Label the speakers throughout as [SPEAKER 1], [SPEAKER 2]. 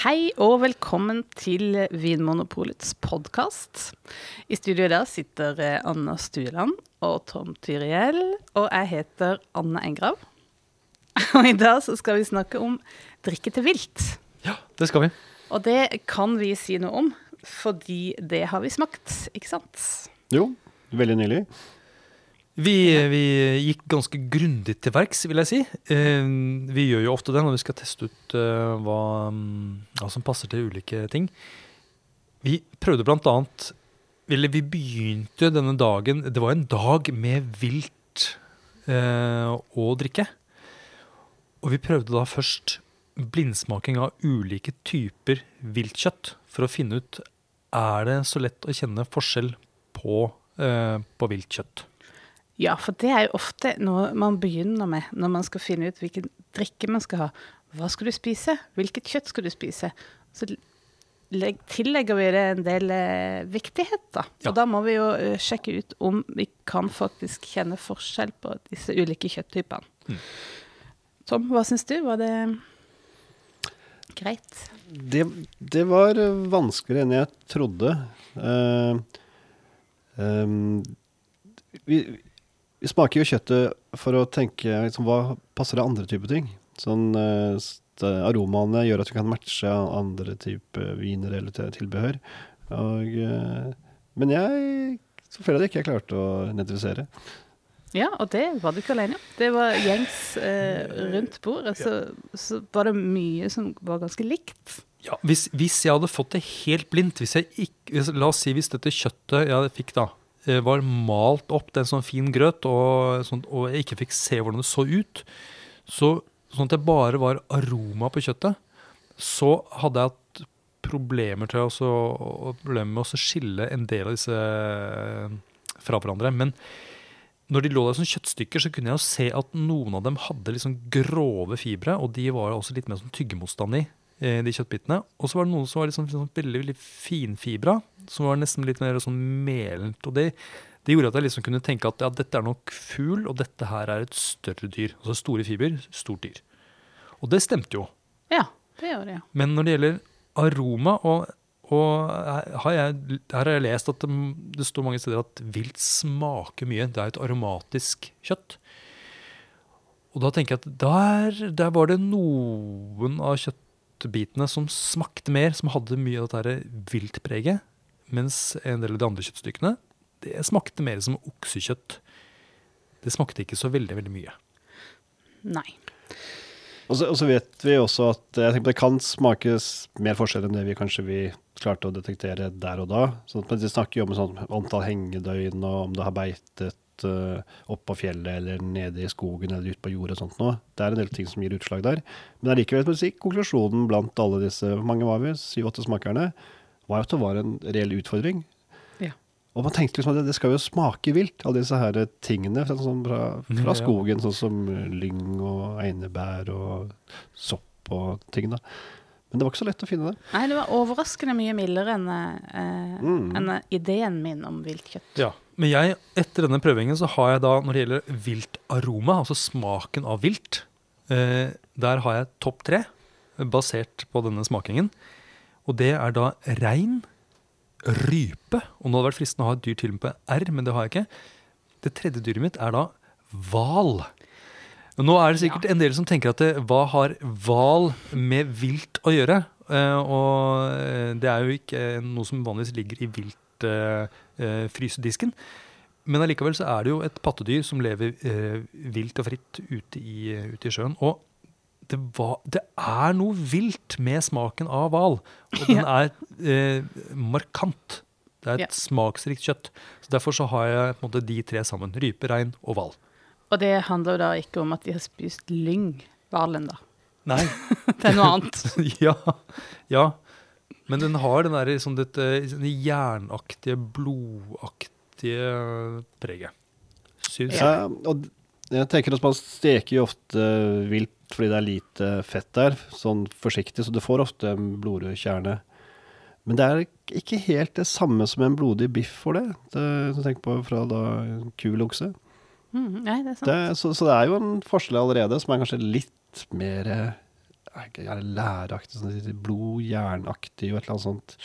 [SPEAKER 1] Hei og velkommen til Vinmonopolets podkast. I studio i dag sitter eh, Anna Stueland og Tom Tyriell, og jeg heter Anne Engrav. Og i dag så skal vi snakke om drikke til vilt.
[SPEAKER 2] Ja, det skal vi.
[SPEAKER 1] Og det kan vi si noe om, fordi det har vi smakt, ikke sant?
[SPEAKER 3] Jo, veldig nylig.
[SPEAKER 2] Vi, vi gikk ganske grundig til verks, vil jeg si. Eh, vi gjør jo ofte det når vi skal teste ut eh, hva, hva som passer til ulike ting. Vi prøvde blant annet Eller vi begynte denne dagen Det var en dag med vilt eh, å drikke. Og vi prøvde da først blindsmaking av ulike typer viltkjøtt for å finne ut er det så lett å kjenne forskjell på, eh, på viltkjøtt.
[SPEAKER 1] Ja, for det er jo ofte noe man begynner med når man skal finne ut hvilken drikke man skal ha. Hva skal du spise? Hvilket kjøtt skal du spise? Så tillegger vi det en del eh, viktighet, da.
[SPEAKER 2] Ja.
[SPEAKER 1] Og da må vi jo eh, sjekke ut om vi kan faktisk kjenne forskjell på disse ulike kjøtttypene.
[SPEAKER 2] Mm.
[SPEAKER 1] Tom, hva syns du? Var det greit?
[SPEAKER 3] Det, det var eh, vanskeligere enn jeg trodde. Uh, um, vi, vi smaker jo kjøttet for å tenke liksom, hva passer det andre typer ting. Sånn eh, Aromaene gjør at vi kan matche andre typer viner eller tilbehør. Og, eh, men jeg så føler jeg det ikke jeg klarte å identifisere.
[SPEAKER 1] Ja, og det var du ikke alene om. Det var gjengs eh, rundt bordet. Så, så var det mye som var ganske likt.
[SPEAKER 2] Ja, hvis, hvis jeg hadde fått det helt blindt hvis jeg ikke, hvis, La oss si hvis dette kjøttet jeg fikk da, eh, var malt opp til en sånn fin grøt, og, sånn, og jeg ikke fikk se hvordan det så ut, så, sånn at det bare var aroma på kjøttet, så hadde jeg hatt problemer til også, og problemer med å skille en del av disse eh, fra hverandre. Men når de lå der som kjøttstykker, så kunne jeg jo se at noen av dem hadde liksom grove fibre, og de var også litt mer sånn tyggemotstand eh, de kjøttbitene. Og så var det noen som var liksom, liksom, veldig, veldig finfibra, som var nesten litt mer sånn melent. Og det, det gjorde at jeg liksom kunne tenke at ja, dette er nok fugl, og dette her er et større dyr. Altså store fiber, stort dyr. Og det stemte jo.
[SPEAKER 1] Ja, det gjør det, ja.
[SPEAKER 2] Men når det gjelder aroma, og, og her, har jeg, her har jeg lest at det, det står mange steder at vilt smaker mye. Det er et aromatisk kjøtt. Og da tenker jeg at der, der var det noen av kjøttbitene som smakte mer, som hadde mye av dette viltpreget, mens en del av de andre kjøttstykkene, det smakte mer som oksekjøtt. Det smakte ikke så veldig, veldig mye.
[SPEAKER 1] Nei.
[SPEAKER 3] Og så, og så vet vi også at jeg tenker på det kan smakes mer forskjell enn det vi kanskje vi klarte å detektere der og da. Sånn, men vi snakker jo om sånn antall hengedøgn, og om det har beitet uh, opp på fjellet eller nede i skogen eller ute på jordet og sånt noe. Det er en del ting som gir utslag der. Men allikevel, jeg si, konklusjonen blant alle disse, mange var vi, syv-åtte smakerne, var jo at det var en reell utfordring.
[SPEAKER 1] Ja.
[SPEAKER 3] Og man tenkte liksom at det, det skal jo smake vilt, alle disse her tingene sånn som fra, fra skogen, sånn som lyng og einebær og sopp og ting. da. Men det var ikke så lett å finne det.
[SPEAKER 1] Nei, det var overraskende mye mildere enn eh,
[SPEAKER 3] Mm.
[SPEAKER 1] enn ideen min om viltkjøtt.
[SPEAKER 2] Ja, Men jeg, etter denne prøvingen så har jeg da, når det gjelder viltaroma, altså smaken av vilt, eh, der har jeg topp tre, eh, basert på denne smakingen. Og det er da rein, rype, og nå hadde det vært fristende å ha et dyr til på R, men det har jeg ikke. Det tredje dyret mitt er da hval. Nå er det sikkert en del som tenker at det, hva har hval med vilt å gjøre? Eh, og eh, det er jo ikke eh, noe som vanligvis ligger i vilt eh, eh, frysedisken. Men allikevel så er det jo et pattedyr som lever eh, vilt og fritt ute i, ute i sjøen. Og det, var, det er noe vilt med smaken av hval. Og den er eh, markant. Det er et
[SPEAKER 1] Ja.
[SPEAKER 2] smaksrikt kjøtt. Så Derfor så har jeg på en måte de tre sammen. Rype, rein og hval.
[SPEAKER 1] Og det handler jo da ikke om at de har spist lyng, hvalen, da.
[SPEAKER 2] Nei.
[SPEAKER 1] Det er noe annet.
[SPEAKER 2] ja, ja. Men den har den der, liksom, dette sånn jernaktige, blodaktige preget. Syns jeg.
[SPEAKER 3] Ja, og jeg tenker at man steker jo ofte vilt fordi det er lite fett der, sånn forsiktig, så du får ofte en blodrød kjerne. Men det er ikke helt det samme som en blodig biff for det, det som tenker på fra da kul okse.
[SPEAKER 1] Mm, nei, det er sant.
[SPEAKER 3] Det, så, så det er jo en forskjell allerede som er kanskje litt mer eh, er læreaktig, sånn blod, jernaktig og et eller annet sånt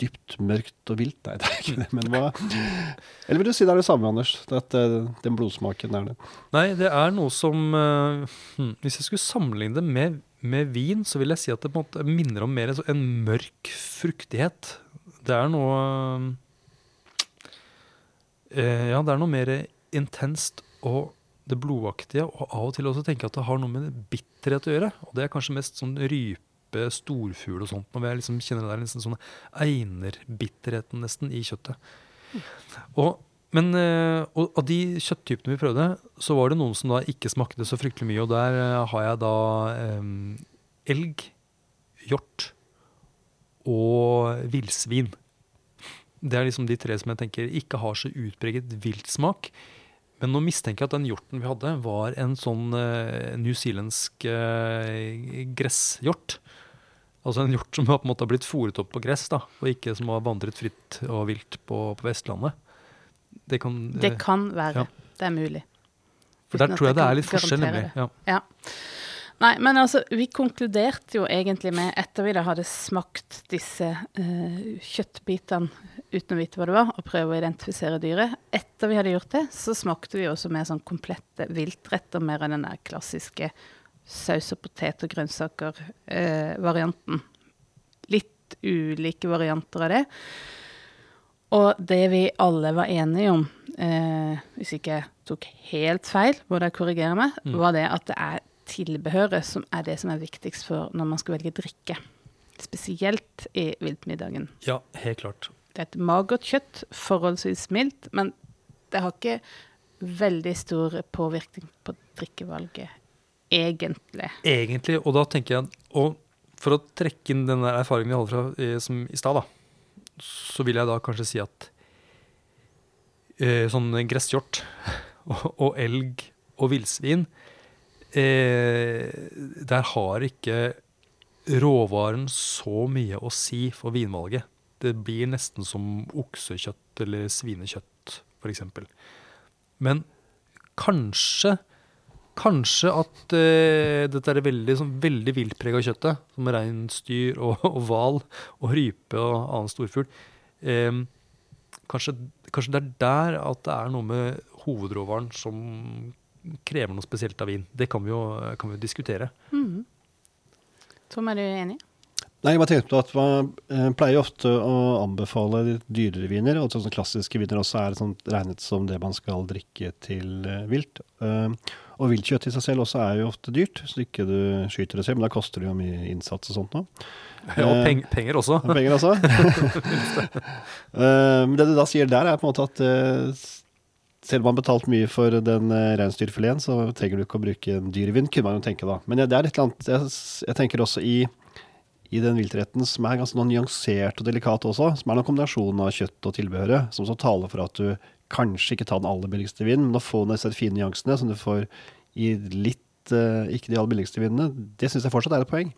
[SPEAKER 3] dypt mørkt og vilt. Nei, det er ikke det, men hva Eller vil du si det er det samme, Anders? At eh, den blodsmaken er det?
[SPEAKER 2] Nei, det er noe som hm, Hvis jeg skulle sammenligne det med, med vin, så vil jeg si at det på en måte minner om mer en, mørk fruktighet. Det er noe uh, Ja, det er noe mer intenst og det blodaktige, og av og til også tenke at det har noe med bitterhet å gjøre. Og det er kanskje mest sånn rype, storfugl og sånt, når jeg liksom kjenner det der nesten sånn einerbitterheten nesten i kjøttet. Og, men eh, og av de kjøtttypene vi prøvde, så var det noen som da ikke smakte så fryktelig mye. Og der eh, har jeg da eh, elg, hjort og villsvin. Det er liksom de tre som jeg tenker ikke har så utpreget viltsmak. Men nå mistenker jeg at den hjorten vi hadde, var en sånn uh, newzealandsk uh, gresshjort. Altså en hjort som har på en måte blitt fòret opp på gress, da, og ikke som har vandret fritt og vilt på, på Vestlandet. Det kan,
[SPEAKER 1] Det
[SPEAKER 2] eh,
[SPEAKER 1] kan være.
[SPEAKER 2] ja.
[SPEAKER 1] Det er mulig.
[SPEAKER 2] for der
[SPEAKER 1] uten
[SPEAKER 2] tror jeg
[SPEAKER 1] jeg
[SPEAKER 2] det er litt forskjell, nemlig. Ja.
[SPEAKER 1] Ja. Nei, men altså, vi konkluderte jo egentlig med, etter vi da hadde smakt disse uh, kjøttbitene uten å vite hva det var, og prøve å identifisere dyret Etter vi hadde gjort det, så smakte vi også mer sånn komplette viltretter, mer enn den der klassiske saus og potet og grønnsaker-varianten. Litt ulike varianter av det. Og det vi alle var enige om, eh, hvis ikke jeg tok helt feil, må dere korrigere meg,
[SPEAKER 2] Mm.
[SPEAKER 1] var det at det er tilbehøret som er det som er viktigst for når man skal velge drikke. Spesielt i viltmiddagen.
[SPEAKER 2] ja, helt klart.
[SPEAKER 1] Det er et magert kjøtt, forholdsvis mildt, men det har ikke veldig stor påvirkning på drikkevalget, egentlig.
[SPEAKER 2] Egentlig, og da tenker jeg Og for å trekke inn den erfaringen vi hadde fra eh, som i stad, da, så vil jeg da kanskje si at eh, sånn gresshjort og, og elg og villsvin eh, Der har ikke råvaren så mye å si for vinvalget. Det blir nesten som oksekjøtt eller svinekjøtt, f.eks. Men kanskje Kanskje at eh, dette er veldig, sånn, veldig viltprega kjøttet, som reinsdyr og og hval og rype og annen storfugl. Eh, kanskje, kanskje det er der at det er noe med hovedråvaren som krever noe spesielt av vin. Det kan vi jo, kan vi diskutere.
[SPEAKER 1] Mm. Tom, er du enig?
[SPEAKER 3] Nei, jeg bare tenkte på at Man eh, pleier ofte å anbefale litt dyrere viner, og sånne klassiske viner også er sånn, regnet som det man skal drikke til eh, vilt. Eh, og viltkjøtt i seg selv også er jo ofte dyrt, så ikke du skyter det selv, men da koster det jo mye innsats og sånt nå.
[SPEAKER 2] Ja, og peng, penger også.
[SPEAKER 3] Og penger også. Eh, Men det du da sier der, er på en måte at eh, selv om man har betalt mye for den uh, reinsdyrfileten, så trenger du ikke å bruke en dyrvin, kunne man jo tenke da. Men ja, det er eller annet Jeg, jeg tenker også i, i den viltretten som er ganske nyansert og delikat også, som er noen kombinasjon av kjøtt og tilbehøret, som så taler for at du kanskje ikke tar den aller billigste vinen, men å få disse fine nyansene som du får i litt uh, ikke de aller billigste vinene, det syns jeg fortsatt er et poeng.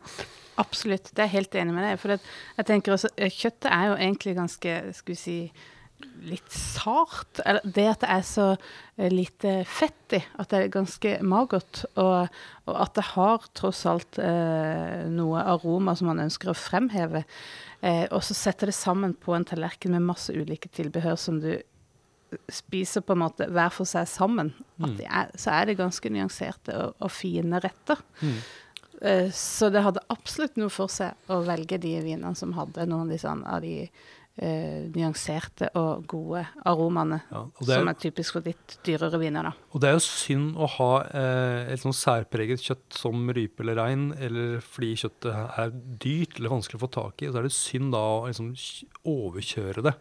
[SPEAKER 1] Absolutt, det er jeg helt enig med deg. For jeg tenker også, eh, kjøttet er jo egentlig ganske, skal vi si, litt sart. Eller det at det er så eh, lite fett i, at det er ganske magert. Og, og at det har tross alt eh, noe aroma som man ønsker å fremheve. Eh, og så setter det sammen på en tallerken med masse ulike tilbehør som du spiser på en måte hver for seg sammen.
[SPEAKER 2] Mm.
[SPEAKER 1] er, så er det ganske nyanserte og, og fine retter.
[SPEAKER 2] Mm.
[SPEAKER 1] Eh, Så det hadde absolutt noe for seg å velge de vinene som hadde noen av de, sånn, av de eh, nyanserte og gode aromaene,
[SPEAKER 2] Ja, og, er,
[SPEAKER 1] som
[SPEAKER 2] er,
[SPEAKER 1] typisk for litt dyrere viner. da.
[SPEAKER 2] og det er jo synd å ha eh, et sånn særpreget kjøtt som rype eller rein, eller fordi kjøttet er dyrt eller vanskelig å få tak i. Så er det synd da å liksom overkjøre det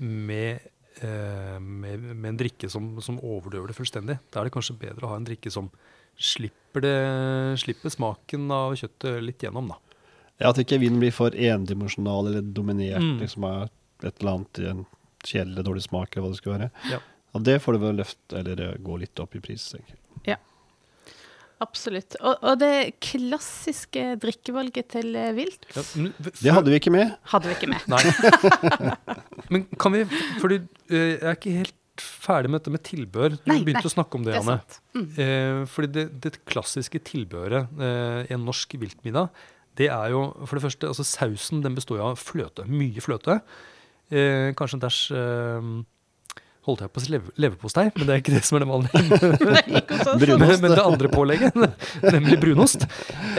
[SPEAKER 2] med, eh, med, med en drikke som, som overdøver det fullstendig. Da er det kanskje bedre å ha en drikke som slipper, det, slipper smaken av kjøttet litt gjennom, da.
[SPEAKER 3] Ja, At ikke vinen blir for endimensjonal eller dominert
[SPEAKER 2] Mm.
[SPEAKER 3] liksom av et eller annet i en kjedelig eller dårlig smak, eller hva det skulle være.
[SPEAKER 2] Ja.
[SPEAKER 3] Og det får du vel løfte, eller eh, gå litt opp i pris. tenker jeg.
[SPEAKER 1] Absolutt. Og, og det klassiske drikkevalget til eh, vilt
[SPEAKER 2] Ja,
[SPEAKER 3] Det hadde vi ikke med.
[SPEAKER 1] hadde vi ikke med.
[SPEAKER 2] Nei. Men kan vi Fordi eh, jeg er ikke helt ferdig med dette med tilbør. Du
[SPEAKER 1] Nei,
[SPEAKER 2] begynte
[SPEAKER 1] nei,
[SPEAKER 2] å snakke om det,
[SPEAKER 1] Det
[SPEAKER 2] Anne.
[SPEAKER 1] Mm.
[SPEAKER 2] Eh, fordi det, det klassiske tilbøret eh, i en norsk viltmiddag, det er jo for det første altså Sausen den består av fløte. Mye fløte. Eh, kanskje en dæsj eh, Holdt jeg på å si leve, leverpostei, men det er ikke det som er det vanlige.
[SPEAKER 1] Nei, ikke.
[SPEAKER 3] Brunost.
[SPEAKER 2] men, men det andre pålegget, nemlig brunost,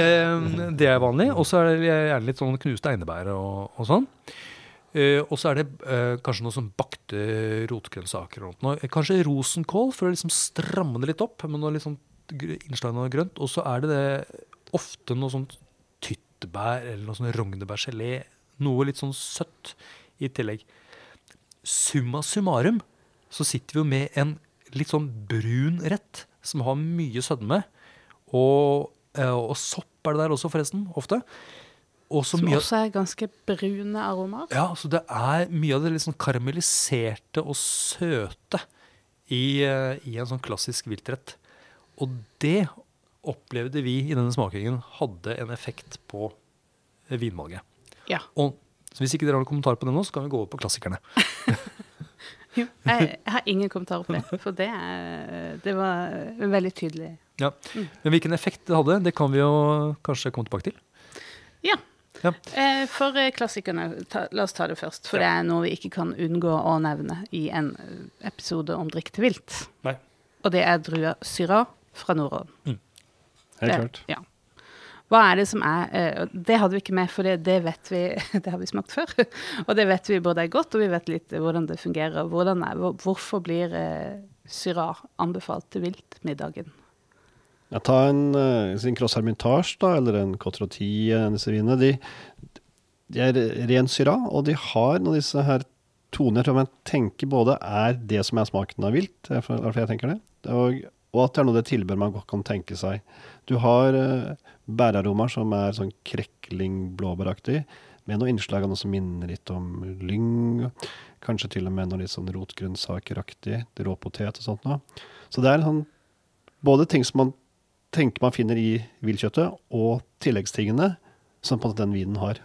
[SPEAKER 2] eh, det er vanlig. Og så er det gjerne litt sånn knuste einebær og, og sånn. Uh, og så er det uh, kanskje noe sånn bakte rotgrønnsaker. og noe. Kanskje rosenkål for å liksom stramme det litt opp med noe litt sånn innslag av grønt. Og så er det, det ofte noe sånn tyttebær eller noe sånn rognebærgelé. Noe litt sånn søtt i tillegg. Summa summarum så sitter vi jo med en litt sånn brun rett som har mye sødme. Og, eh, og sopp er det der også, forresten. Ofte. Og så
[SPEAKER 1] Som også er ganske brune aromaer.
[SPEAKER 2] ja, så det er mye av det litt sånn karamelliserte og søte i, eh, i en sånn klassisk viltrett. Og det opplevde vi i denne smakingen hadde en effekt på eh, vinvalget.
[SPEAKER 1] Ja.
[SPEAKER 2] Og hvis ikke dere har noen kommentar på det nå, så kan vi gå over på klassikerne.
[SPEAKER 1] Jo, jeg, har ingen kommentarer på det, for det, er, det var veldig tydelig.
[SPEAKER 2] Ja.
[SPEAKER 1] Mm.
[SPEAKER 2] Men hvilken effekt det hadde, det kan vi jo kanskje komme tilbake til.
[SPEAKER 1] Ja.
[SPEAKER 2] Ja.
[SPEAKER 1] Eh, For eh, klassikerne, ta, la oss ta det først. For det er noe vi ikke kan unngå å nevne i en episode om drikk til vilt.
[SPEAKER 2] Nei.
[SPEAKER 1] Og det er drua Syrah fra Nordån.
[SPEAKER 3] Helt klart.
[SPEAKER 1] Ja. Hva er det som er eh, Det hadde vi ikke med, for det, det vet vi Det har vi smakt før. Og det vet vi både er godt, og vi vet litt hvordan det fungerer. Hvordan er, hvorfor blir syra Syrah anbefalt til viltmiddagen?
[SPEAKER 3] Ja, ta en en Cross Hermitage, da, eller en Cotroti, disse vinene. De, de er ren syra, og de har noen av disse her toner som jeg tenker både er det som er smaken av vilt, jeg tenker det, og, og at det er noe det tilbør man godt kan tenke seg. Du har uh, bæraromaer som er sånn krekling-blåbæraktig, med noe innslag av noe som minner litt om lyng, kanskje til og med noe litt sånn rotgrønnsakeraktig, rå potet og sånt noe. Så det er sånn både ting som man tenker man finner i villkjøttet, og tilleggstingene som på den vinen har.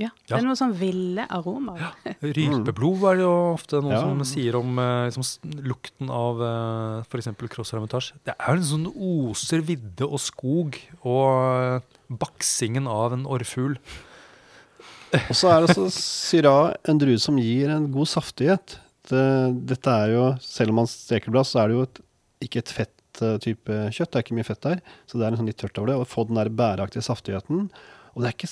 [SPEAKER 1] Ja, Det er noe sånn ville aromaer.
[SPEAKER 2] Rypeblod er det jo ofte noen
[SPEAKER 3] Ja.
[SPEAKER 2] som sier om eh, liksom, lukten av uh, f.eks. Cross Hermitage. Det er en sånn oser vidde og skog og eh, baksingen av en orrfugl.
[SPEAKER 3] Og så er altså Syrah en drue som gir en god saftighet. Det, dette er jo, selv om man steker det bra, så er det jo et, ikke et fett eh, type kjøtt. Det er ikke mye fett der, så det er en sånn litt tørt over det. Å få den der bæreaktige saftigheten. Og det er ikke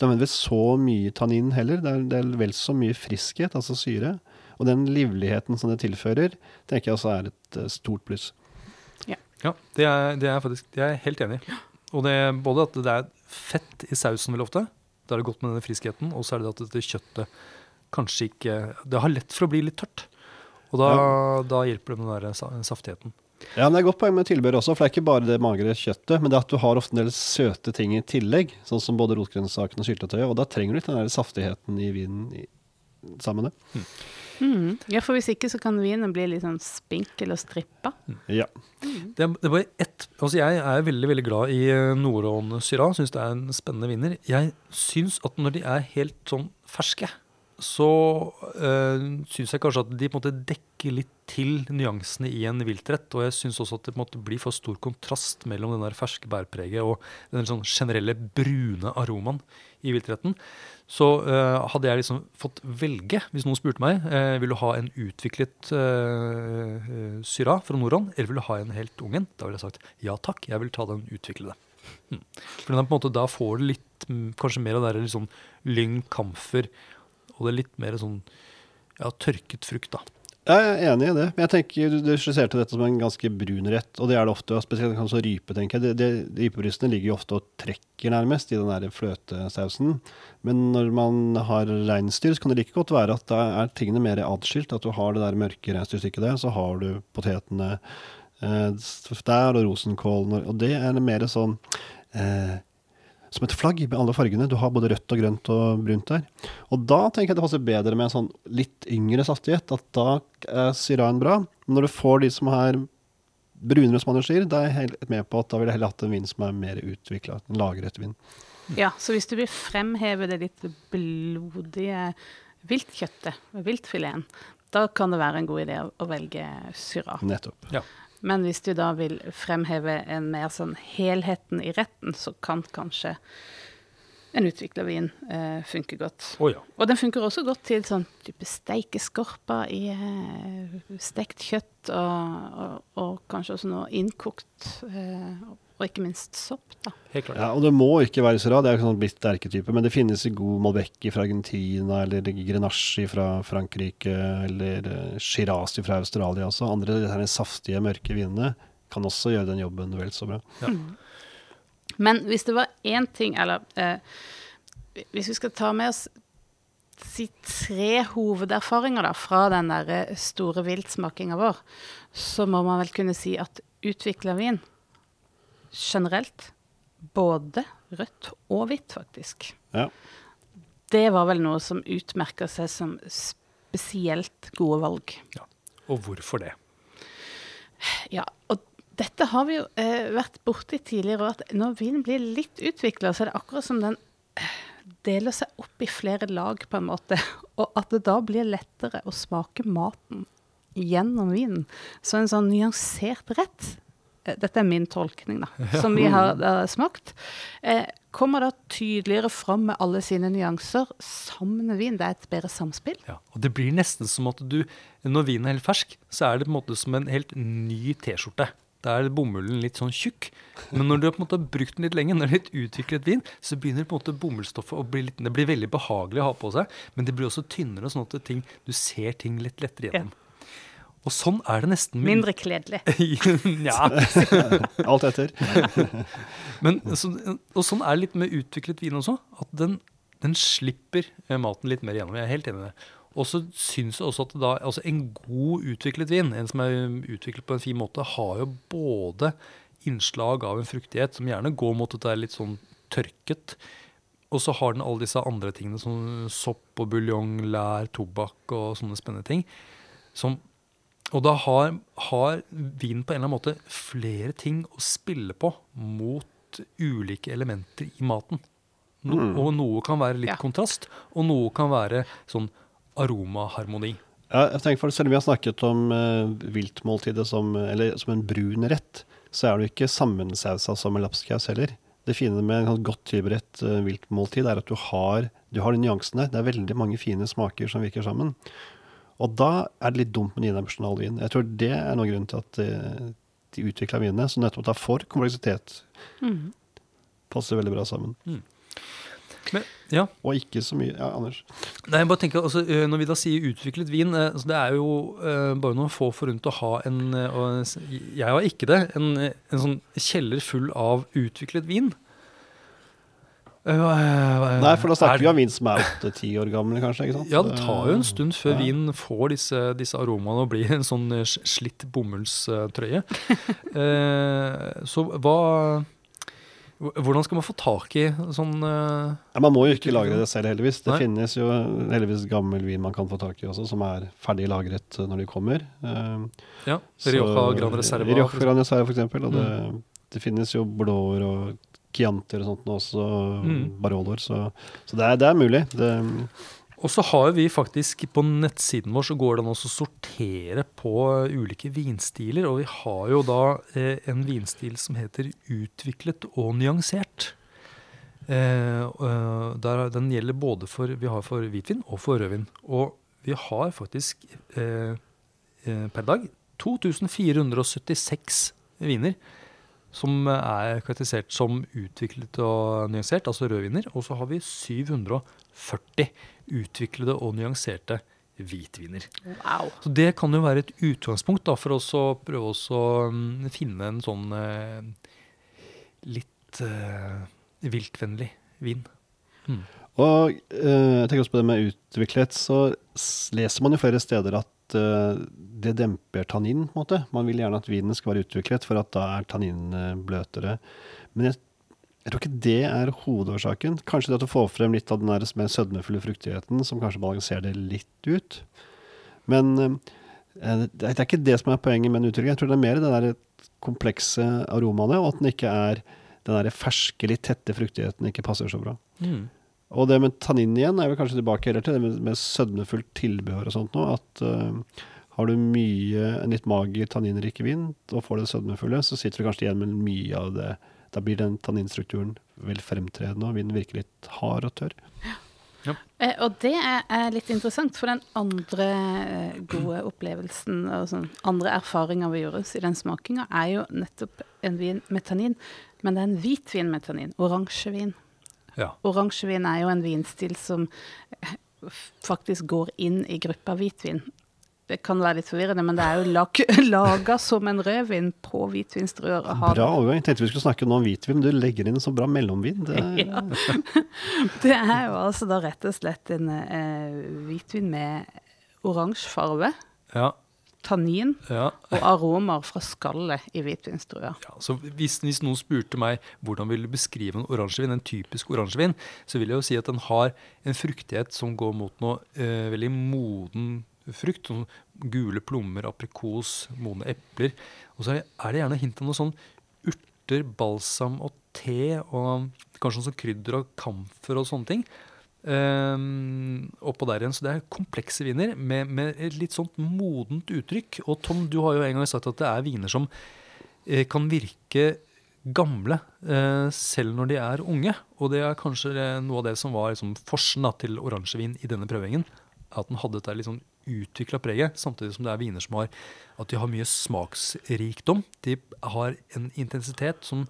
[SPEAKER 3] nødvendigvis så mye tannin heller. Det er, det er vel så mye friskhet, altså syre. Og den livligheten som det tilfører, tenker jeg også er et eh, stort pluss.
[SPEAKER 2] Ja, det er, det er faktisk det er jeg helt enig i. Og det er både at det er fett i sausen veldig ofte, da er det godt med denne friskheten, og så er det at dette kjøttet kanskje ikke Det har lett for å bli litt tørt. Og da, da hjelper det med den der saftigheten.
[SPEAKER 3] Ja, men Det er godt poeng med tilbehør også, for det er ikke bare det magre kjøttet, men det at du har ofte en del søte ting i tillegg, sånn som både rotgrønnsakene og syltetøyet, og da trenger du litt den der saftigheten i vinen i, sammen med det.
[SPEAKER 1] Mm. Ja, for hvis ikke så kan vinen bli litt sånn spinkel og strippa.
[SPEAKER 3] Ja.
[SPEAKER 2] Det er, det er bare ett Altså Jeg er veldig veldig glad i eh, Nordån Syra. Syns det er en spennende vinner. Jeg syns at når de er helt sånn ferske, så øh, syns jeg kanskje at de på en måte dekker litt til nyansene i en viltrett. Og jeg syns også at det på en måte blir for stor kontrast mellom den der ferske bærpreget og den sånn generelle brune aromaen i viltretten. Så uh, hadde jeg liksom fått velge, hvis noen spurte meg, uh, vil du ha en utviklet uh, syra fra Nordånd, eller vil du ha en helt ung en? Da ville jeg sagt ja takk, jeg vil ta den utviklede. Mm. For den på en måte, da får du litt, mm, kanskje mer av det der sånn lyng, kamfer, og det er litt mer sånn ja, tørket frukt, da.
[SPEAKER 3] Jeg er enig i det, men jeg tenker du, skisserte dette som en ganske brun rett, og det er det ofte, spesielt kanskje rype, tenker jeg. De, de, Rypebrystene ligger jo ofte og trekker nærmest i den der fløtesausen, men når man har reinsdyr, så kan det like godt være at da er tingene mer atskilt, at du har det der mørke reinsdyrstykket der, så har du potetene eh, der, og rosenkålen, og det er mer sånn eh, som et flagg med alle fargene. Du har både rødt og grønt og brunt der. Og da tenker jeg det passer bedre med en sånn litt yngre saftighet. At da er syraen bra. Men når du får de som er brunere, som Anders sier, da er jeg helt med på at da ville jeg heller hatt en vin som er mer utvikla. En lagret vin.
[SPEAKER 1] Ja, så hvis du vil fremheve det litt blodige viltkjøttet, viltfileten, da kan det være en god idé å, velge syra.
[SPEAKER 3] Nettopp.
[SPEAKER 1] Men hvis du da vil fremheve en mer sånn helheten i retten, så kan kanskje en utvikla vin eh, funke godt.
[SPEAKER 2] Oh, ja.
[SPEAKER 1] Og den funker også godt til sånn type steikeskorper i eh, stekt kjøtt, og, og, og kanskje også noe innkokt, eh, og ikke minst sopp, da.
[SPEAKER 2] Helt klart.
[SPEAKER 3] Ja, og det må ikke være Syrah, det er jo sånn blitt erketype, men det finnes i god Malbec fra Argentina, eller Grenache fra Frankrike, eller Shirazi Shiraz fra Australia også. Andre de saftige, mørke vinene kan også gjøre den jobben vel så bra.
[SPEAKER 1] Men hvis det var én ting, eller eh, Hvis vi skal ta med oss si tre hovederfaringer da, fra den der eh, store viltsmakinga vår, så må man vel kunne si at utvikla vin generelt, både rødt og hvitt, faktisk,
[SPEAKER 3] Ja.
[SPEAKER 1] det var vel noe som utmerka seg som spesielt gode valg.
[SPEAKER 2] Og hvorfor det?
[SPEAKER 1] Ja, og dette har vi jo eh, vært borti tidligere, og at når vinen blir litt utvikla, så er det akkurat som den eh, deler seg opp i flere lag, på en måte. Og at det da blir lettere å smake maten gjennom vinen. Så en sånn nyansert rett Dette er min tolkning, da, som vi har uh, smakt. Eh, kommer da tydeligere fram med alle sine nyanser sammen med vin. Det er et bedre samspill.
[SPEAKER 2] Ja, og det blir nesten som at du, når vinen er helt fersk, så er det på en måte som en helt ny T-skjorte. Da er bomullen litt sånn tjukk. Men når du har på en måte brukt den litt lenge, når du har utviklet vin, så begynner på en måte bomullsstoffet å bli litt Det blir veldig behagelig å ha på seg, men det blir også tynnere, sånn at ting, du ser ting litt lettere gjennom. Og sånn er det nesten
[SPEAKER 1] Mindre kledelig.
[SPEAKER 2] ja,
[SPEAKER 3] Alt etter.
[SPEAKER 2] men så, og sånn er det litt med utviklet vin også. At den, den slipper eh, maten litt mer gjennom. Jeg er helt enig i det. Og så syns jeg også at da, altså en god utviklet vin, en som er utviklet på en fin måte, har jo både innslag av en fruktighet som gjerne går mot at det er litt sånn tørket. Og så har den alle disse andre tingene som sopp og buljong, lær, tobakk og sånne spennende ting. Som, og da har, har vinen på en eller annen måte flere ting å spille på mot ulike elementer i maten. No,
[SPEAKER 3] Mm.
[SPEAKER 2] Og noe kan være litt
[SPEAKER 1] Ja.
[SPEAKER 2] kontrast, og noe kan være sånn aromaharmoni.
[SPEAKER 3] Ja, jeg tenker for Selv om vi har snakket om uh, viltmåltidet som, eller, som en brun rett, så er det jo ikke sammensausa som en lapskaus heller. Det fine med en sånn godt tilberedt uh, viltmåltid er at du har, du har de nyansene. Det er veldig mange fine smaker som virker sammen. Og da er det litt dumt med nidimensjonal vin. Jeg tror det er noen grunn til at uh, de utvikla vinene, som nettopp tar for kompleksitet,
[SPEAKER 1] mm.
[SPEAKER 3] passer veldig bra sammen.
[SPEAKER 2] Men, ja,
[SPEAKER 3] Og ikke så mye Ja, Anders?
[SPEAKER 2] Nei, jeg bare tenker, altså, Når vi da sier utviklet vin, eh, altså, det er jo uh, bare noen få forunt å ha en eh, og Jeg har ikke det. En, eh, en sånn kjeller full av utviklet vin.
[SPEAKER 3] Nei, for da snakker
[SPEAKER 2] er-
[SPEAKER 3] vi om vin som er åtte-ti år gammel, kanskje? ikke sant?
[SPEAKER 2] Ja, det tar jo en stund før
[SPEAKER 3] Ja.
[SPEAKER 2] vinen får disse, disse aromaene og blir en sånn eh, slitt bomullstrøye. eh, så hva Hvordan skal man få tak i sånn uh,
[SPEAKER 3] Ja, man må jo ikke lagre det selv, heldigvis. Det
[SPEAKER 2] Nei.
[SPEAKER 3] finnes jo heldigvis gammel vin man kan få tak i også, som er ferdig lagret eh, når de kommer. Uh,
[SPEAKER 2] Ja, Rioja Gran Reserva.
[SPEAKER 3] Rioja Gran Reserva, for eksempel. Og det, det finnes jo blåer og Chiantier og sånt nå også, og
[SPEAKER 2] Mm.
[SPEAKER 3] Baroloer, så, så det, er, det er mulig. Det,
[SPEAKER 2] Og så har vi faktisk på nettsiden vår så går det an å sortere på ulike vinstiler. Og vi har jo da eh, en vinstil som heter utviklet og nyansert. Eh, der, den gjelder både for Vi har for hvitvin og for rødvin. Og vi har faktisk eh, eh, per dag 2476 viner som er karakterisert som utviklet og nyansert, altså rødviner. Og så har vi 740 utviklede og nyanserte hvitviner.
[SPEAKER 1] Wow.
[SPEAKER 2] Så det kan jo være et utgangspunkt da, for oss å prøve oss å mm, finne en sånn eh, litt eh, viltvennlig vin. Mm.
[SPEAKER 3] og eh, jeg tenker også på det med utviklet, så leser man jo flere steder at eh, det demper tannin, på en måte. Man vil gjerne at vinen skal være utviklet, for at da er tanninen bløtere. Men jeg, jeg tror ikke det er hovedårsaken. Kanskje det at du får frem litt av den der mer sødmefulle fruktigheten, som kanskje balanserer det litt ut. Men eh, det er ikke det som er poenget med en utvikling. Jeg tror det er mer det der komplekse aromaene, og at den ikke er den der ferske, litt tette fruktigheten ikke passer så bra.
[SPEAKER 2] Mm.
[SPEAKER 3] Og det med tannin igjen er vi kanskje tilbake heller til det med, med sødmefullt tilbehør og sånt nå. At uh, har du mye, en litt mager tanninrik vin og får det sødmefulle, så sitter du kanskje igjen med mye av det. Da blir den tanninstrukturen vel fremtredende, og vinen virker litt hard og tørr.
[SPEAKER 1] Eh, og det er, litt interessant, for den andre eh, gode opplevelsen og sånn, andre erfaringer vi gjorde i den smakinga, er jo nettopp en vin med tannin. Men det er en hvit vin med tannin. Oransjevin.
[SPEAKER 2] Ja.
[SPEAKER 1] Oransjevin er jo en vinstil som faktisk går inn i gruppa hvitvin. Det kan være litt forvirrende, men det er jo lag, laga som en rødvin på hvitvinsdruer.
[SPEAKER 3] Bra overgang. Tenkte vi skulle snakke noe om hvitvin, men du legger inn en så bra mellomvin. Det,
[SPEAKER 1] Ja. Det er jo altså da rett og slett en eh, hvitvin med oransje farge,
[SPEAKER 2] Ja,
[SPEAKER 1] tannin
[SPEAKER 2] ja.
[SPEAKER 1] og aromer fra skallet i hvitvinsdrua.
[SPEAKER 2] Ja, så hvis, hvis noen spurte meg hvordan vil du beskrive en oransjevin, en typisk oransjevin, så vil jeg jo si at den har en fruktighet som går mot noe eh, veldig moden frukt. Sånn gule plommer, aprikos, modne epler. Og så er det gjerne hint av noe sånn urter, balsam og te, og kanskje noe sånn krydder og kamfer og sånne ting. Um, oppå der igjen, så Det er komplekse viner med, med et litt sånt modent uttrykk. Og Tom, du har jo en gang sagt at det er viner som eh, kan virke gamle eh, selv når de er unge. Og det er kanskje noe av det som var liksom, forsen til oransjevin i denne prøvingen. At den hadde dette litt sånn utvikla preget, samtidig som det er viner som har at de har mye smaksrikdom. De har en intensitet som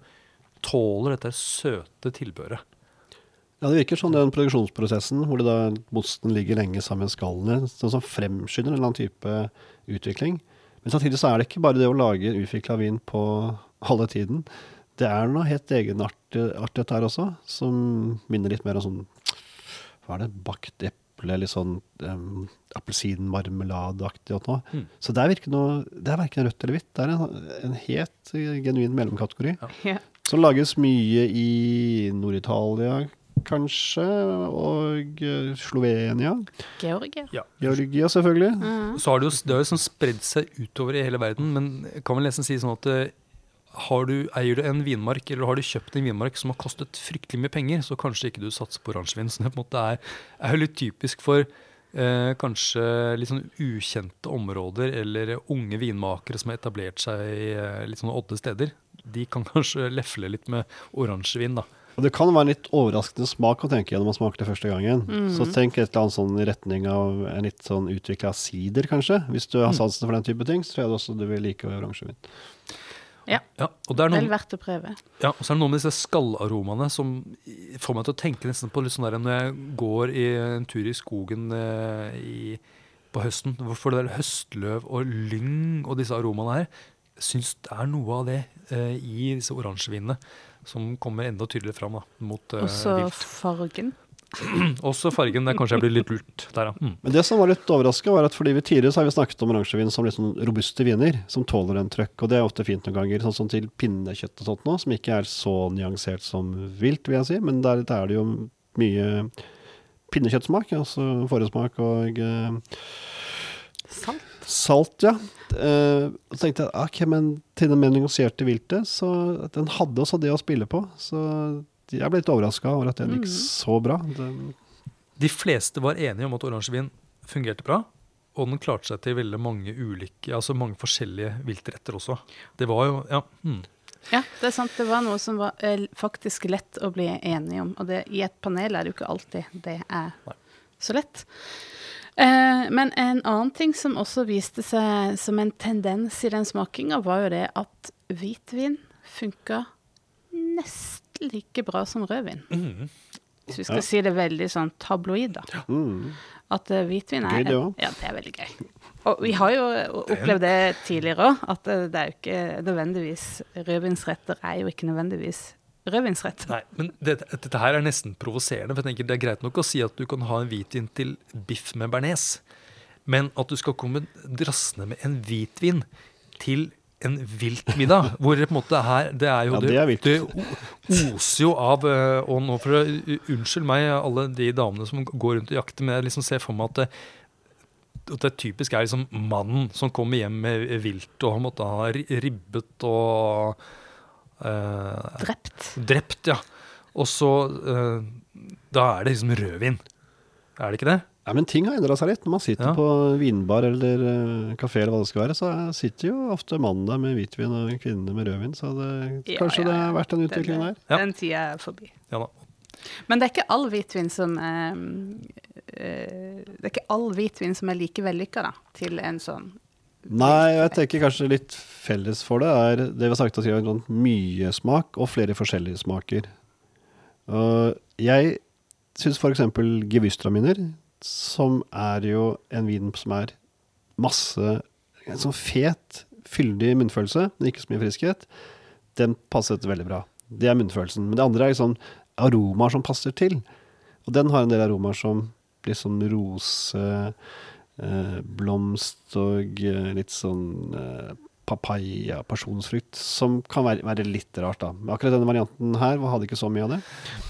[SPEAKER 2] tåler dette søte tilbehøret.
[SPEAKER 3] Ja, Det virker sånn den produksjonsprosessen hvor det da mosten ligger lenge sammen med skallene, sånn som fremskynder en eller annen type utvikling. Men samtidig så er det ikke bare det å lage utvikla vin på halve tiden. Det er noe helt egenartet her også, som minner litt mer om sånn Hva er det? Bakt eple, litt sånn um, appelsinmarmeladeaktig og noe.
[SPEAKER 2] Mm.
[SPEAKER 3] Så det er, virker noe, det er verken rødt eller hvitt. Det er en, en helt genuin mellomkategori.
[SPEAKER 1] Ja.
[SPEAKER 3] Som lages mye i Nord-Italia, kanskje, og eh, Slovenia.
[SPEAKER 1] Georgia.
[SPEAKER 3] Georgia, selvfølgelig.
[SPEAKER 1] Mhm.
[SPEAKER 2] Så har det jo, det har jo sånn spredd seg utover i hele verden, men kan vel nesten si sånn at eh, har du, eier du en vinmark, eller har du kjøpt en vinmark som har kostet fryktelig mye penger, så kanskje ikke du satser på oransjevin. Så det på en måte er, er jo litt typisk for eh, kanskje litt sånn ukjente områder, eller unge vinmakere som har etablert seg i eh, litt sånne odde steder. De kan kanskje lefle litt med oransjevin, da.
[SPEAKER 3] Og det kan være en litt overraskende smak å tenke når man smaker det første gangen. Så tenk et eller annet sånn i retning av en litt sånn utvikla sider, kanskje. Hvis du har sansen for den type ting, så tror jeg også du vil like oransjevin.
[SPEAKER 1] Ja.
[SPEAKER 2] Ja, og det er
[SPEAKER 1] Vel
[SPEAKER 2] noen,
[SPEAKER 1] verdt å prøve.
[SPEAKER 2] Ja, og så er det noe med disse skallaromaene som får meg til å tenke nesten på litt sånn der når jeg går i en tur i skogen eh, i, på høsten. Hvorfor det der høstløv og lyng og disse aromaene her. Syns det er noe av det eh, i disse oransjevinene som kommer enda tydeligere fram da, mot uh,
[SPEAKER 1] Også
[SPEAKER 2] vilt.
[SPEAKER 1] fargen.
[SPEAKER 2] Også fargen. Der kanskje jeg blir litt lurt der, ja. Mm.
[SPEAKER 3] Men det som var litt overraska, var at fordi vi tidligere så har vi snakket om oransjevin som litt sånn robuste viner, som tåler en trøkk. Og det er ofte fint noen ganger, sånn som til pinnekjøtt og sånt nå, som ikke er så nyansert som vilt, vil jeg si. Men der, der er det jo mye pinnekjøttsmak, altså foresmak og eh,
[SPEAKER 1] Salt.
[SPEAKER 3] Salt, ja. Eh, og så tenkte jeg ok, men til den mer viltet, så den hadde også det å spille på. Så jeg ble litt overraska over at den gikk så bra. Den,
[SPEAKER 2] De fleste var enige om at oransjevin fungerte bra. Og den klarte seg til veldig mange ulike, altså mange forskjellige viltretter også. Det var jo, ja, Hmm.
[SPEAKER 1] Ja, det er sant. Det var noe som var eh, faktisk lett å bli enig om. Og det, i et panel er det jo ikke alltid det er
[SPEAKER 2] Nei.
[SPEAKER 1] så lett. Eh, men en annen ting som også viste seg som en tendens i den smakinga, var jo det at hvitvin funka nesten like bra som rødvin.
[SPEAKER 2] Mm.
[SPEAKER 1] Hvis vi skal
[SPEAKER 3] Ja.
[SPEAKER 1] si det veldig sånn tabloid, da.
[SPEAKER 3] mm.
[SPEAKER 1] At uh, hvitvin er
[SPEAKER 3] Gøy, det også.
[SPEAKER 1] Ja, det er veldig gøy. Og vi har jo opplevd det tidligere òg, at eh, det er jo ikke nødvendigvis Rødvinsretter er jo ikke nødvendigvis rødvinsrett.
[SPEAKER 2] Nei, men dette, dette her er nesten provoserende. For jeg tenker Det er greit nok å si at du kan ha en hvitvin til biff med bearnés, men at du skal komme drassende med en hvitvin til en viltmiddag, hvor det på en måte her Det er jo
[SPEAKER 3] Ja, det er vilt.
[SPEAKER 2] det oser jo av eh, Og nå for å Unnskyld meg, alle de damene som går rundt og jakter, men jeg liksom ser for meg at det, at det typisk er liksom mannen som kommer hjem med vilt, og han måtte ha ri- ribbet og eh,
[SPEAKER 1] Drept.
[SPEAKER 2] Drept, ja. Og så eh, da er det liksom rødvin. Er det ikke det?
[SPEAKER 3] Ja, men ting har endra seg litt. Når man sitter
[SPEAKER 2] Ja.
[SPEAKER 3] på vinbar eller uh, kafé eller hva det skal være, så er- sitter jo ofte mannen der med hvitvin og kvinnene med rødvin. Så det,
[SPEAKER 1] Ja,
[SPEAKER 3] kanskje
[SPEAKER 1] ja,
[SPEAKER 3] det har vært en
[SPEAKER 1] Den,
[SPEAKER 3] utvikling der.
[SPEAKER 2] Ja.
[SPEAKER 1] Den tida er forbi.
[SPEAKER 2] Ja da.
[SPEAKER 1] Men det er ikke all hvitvin som er eh, Det er ikke all hvitvin som er like vellykka, da, til en sånn
[SPEAKER 3] Nei, jeg tenker kanskje litt felles for det er det vi har sagt at vi har sånn mye smak og flere forskjellige smaker. Og jeg syns f.eks. Gewürztraminer, som er jo en vin som er masse En sånn fet, fyldig munnfølelse, men ikke så mye friskhet, den passet veldig bra. Det er munnfølelsen. Men det andre er sånn aromaer som passer til. Og den har en del aromaer som litt sånn rose blomst og eh, litt sånn eh, papaya, pasjonsfrukt, som kan være, være litt rart, da. Men akkurat denne varianten her hadde ikke så mye av det.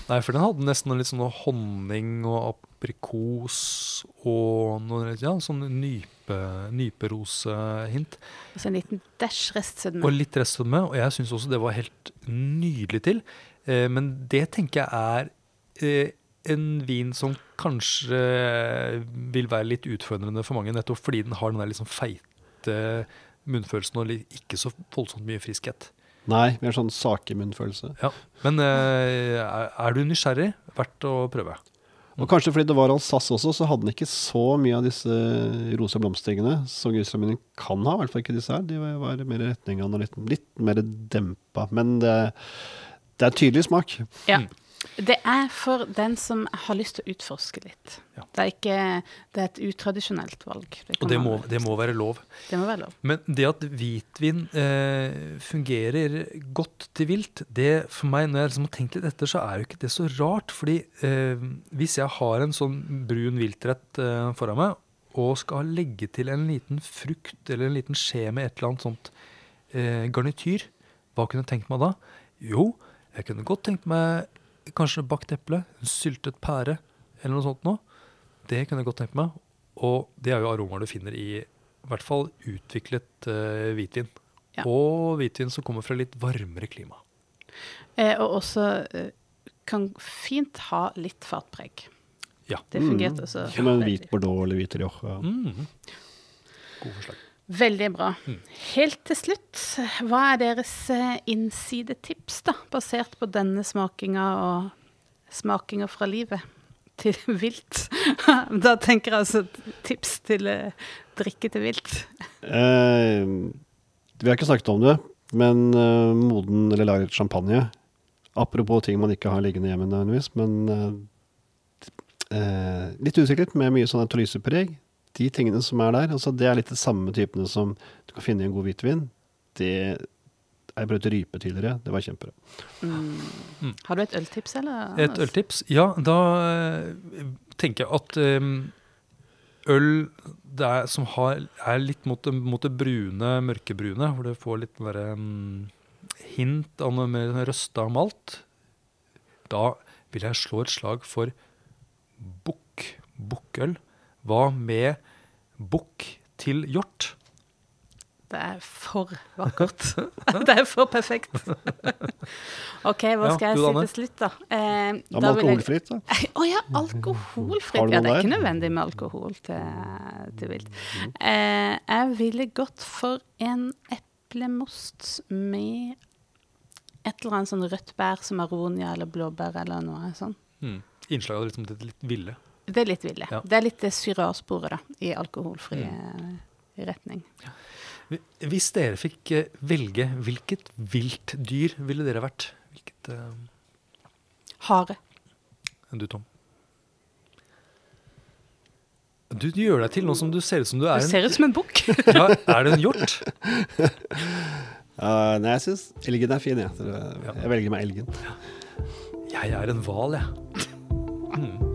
[SPEAKER 2] Nei, for den hadde nesten litt sånn honning og aprikos og noe ja, sånn nype, nyperosehint.
[SPEAKER 1] Altså en liten dæsj restsødme.
[SPEAKER 2] Og litt restsødme. Og jeg syns også det var helt nydelig til. Eh, men det tenker jeg er eh, en vin som kanskje vil være litt utfordrende for mange, nettopp fordi den har den der sånn feite munnfølelsen og ikke så voldsomt mye friskhet.
[SPEAKER 3] Nei, mer sånn sakemunnfølelse.
[SPEAKER 2] Ja. Men eh, er, du nysgjerrig, verdt å prøve.
[SPEAKER 3] Og kanskje fordi det var Alsace også, så hadde den ikke så mye av disse rosa blomstertingene som Grusraminen kan ha. I hvert fall ikke disse her. De var mer i retning av noe litt, litt mer dempa. Men det, det er tydelig smak.
[SPEAKER 1] Ja. Det er for den som har lyst til å utforske litt.
[SPEAKER 2] Ja.
[SPEAKER 1] Det, er ikke, det er et utradisjonelt valg. Det,
[SPEAKER 2] Og det må, det må være lov.
[SPEAKER 1] det må være lov.
[SPEAKER 2] Men det at hvitvin eh, fungerer godt til vilt, det for meg, når jeg liksom har tenkt litt etter, så er jo ikke det så rart. Fordi eh, hvis jeg har en sånn brun viltrett eh, foran meg, og skal legge til en liten frukt eller en liten skje med et eller annet sånt eh, garnityr, hva kunne jeg tenkt meg da? Jo, jeg kunne godt tenkt meg kanskje bakt eple, en syltet pære eller noe sånt noe. Det kunne jeg godt tenkt meg. Og det er jo aromaer du finner i i hvert fall utviklet uh, hvitvin.
[SPEAKER 1] Ja.
[SPEAKER 2] Og hvitvin som kommer fra litt varmere klima.
[SPEAKER 1] Eh, og også eh, kan fint ha litt fatpreg.
[SPEAKER 2] Ja.
[SPEAKER 1] Det fungerte også.
[SPEAKER 3] Som en hvit bordeaux eller hvit rioja.
[SPEAKER 2] Mm. God forslag.
[SPEAKER 1] Veldig bra.
[SPEAKER 2] Mm.
[SPEAKER 1] Helt til slutt, hva er deres eh, innsidetips, da, basert på denne smakinga og smakinga fra livet til vilt? da tenker jeg altså tips til eh, drikke til vilt.
[SPEAKER 3] Eh, vi har ikke snakket om det, men eh, moden eller lagret champagne Apropos ting man ikke har liggende hjemme nødvendigvis, men eh, litt usikkert med mye sånn autolysepreg. De tingene som er der, altså det er litt de samme typene som du kan finne i en god hvitvin. Det Jeg prøvde rype tidligere, det var kjempebra.
[SPEAKER 1] Mm. Har du et øltips, eller?
[SPEAKER 2] Et øltips? Ja, da eh, tenker jeg at um, øl det er, som har, er litt mot det, mot det brune, mørkebrune, hvor du får litt den derre mm, hint av noe mer røsta malt, da vil jeg slå et slag for bukk. Bukkøl. Hva med bukk til hjort?
[SPEAKER 1] Det er for vakkert. det er for perfekt. OK, hva
[SPEAKER 2] Ja,
[SPEAKER 1] skal jeg si til slutt, da? Eh,
[SPEAKER 3] Da med alkoholfritt, da.
[SPEAKER 1] Å ja, alkoholfritt. Ja, det er ikke nødvendig med alkohol til, til vilt. Eh, jeg ville gått for en eplemost med et eller annet sånn rødt bær som aronia eller blåbær eller noe sånt.
[SPEAKER 2] Mm. Innslag av liksom det litt ville.
[SPEAKER 1] Det er litt villig.
[SPEAKER 2] Ja.
[SPEAKER 1] Det er litt det syrarsporet da, i alkoholfri mm. retning.
[SPEAKER 2] Hvis dere fikk eh, velge, hvilket vilt dyr ville dere vært? Hvilket uh...
[SPEAKER 1] Hare.
[SPEAKER 2] Du, Tom? Du, du gjør deg til noe som du ser ut som du er
[SPEAKER 1] Du ser ut som en bukk.
[SPEAKER 2] ja, Er det en hjort?
[SPEAKER 3] Uh, nei, jeg syns elgen er fin, jeg. Så Jeg velger meg elgen.
[SPEAKER 2] Jeg er en hval, jeg.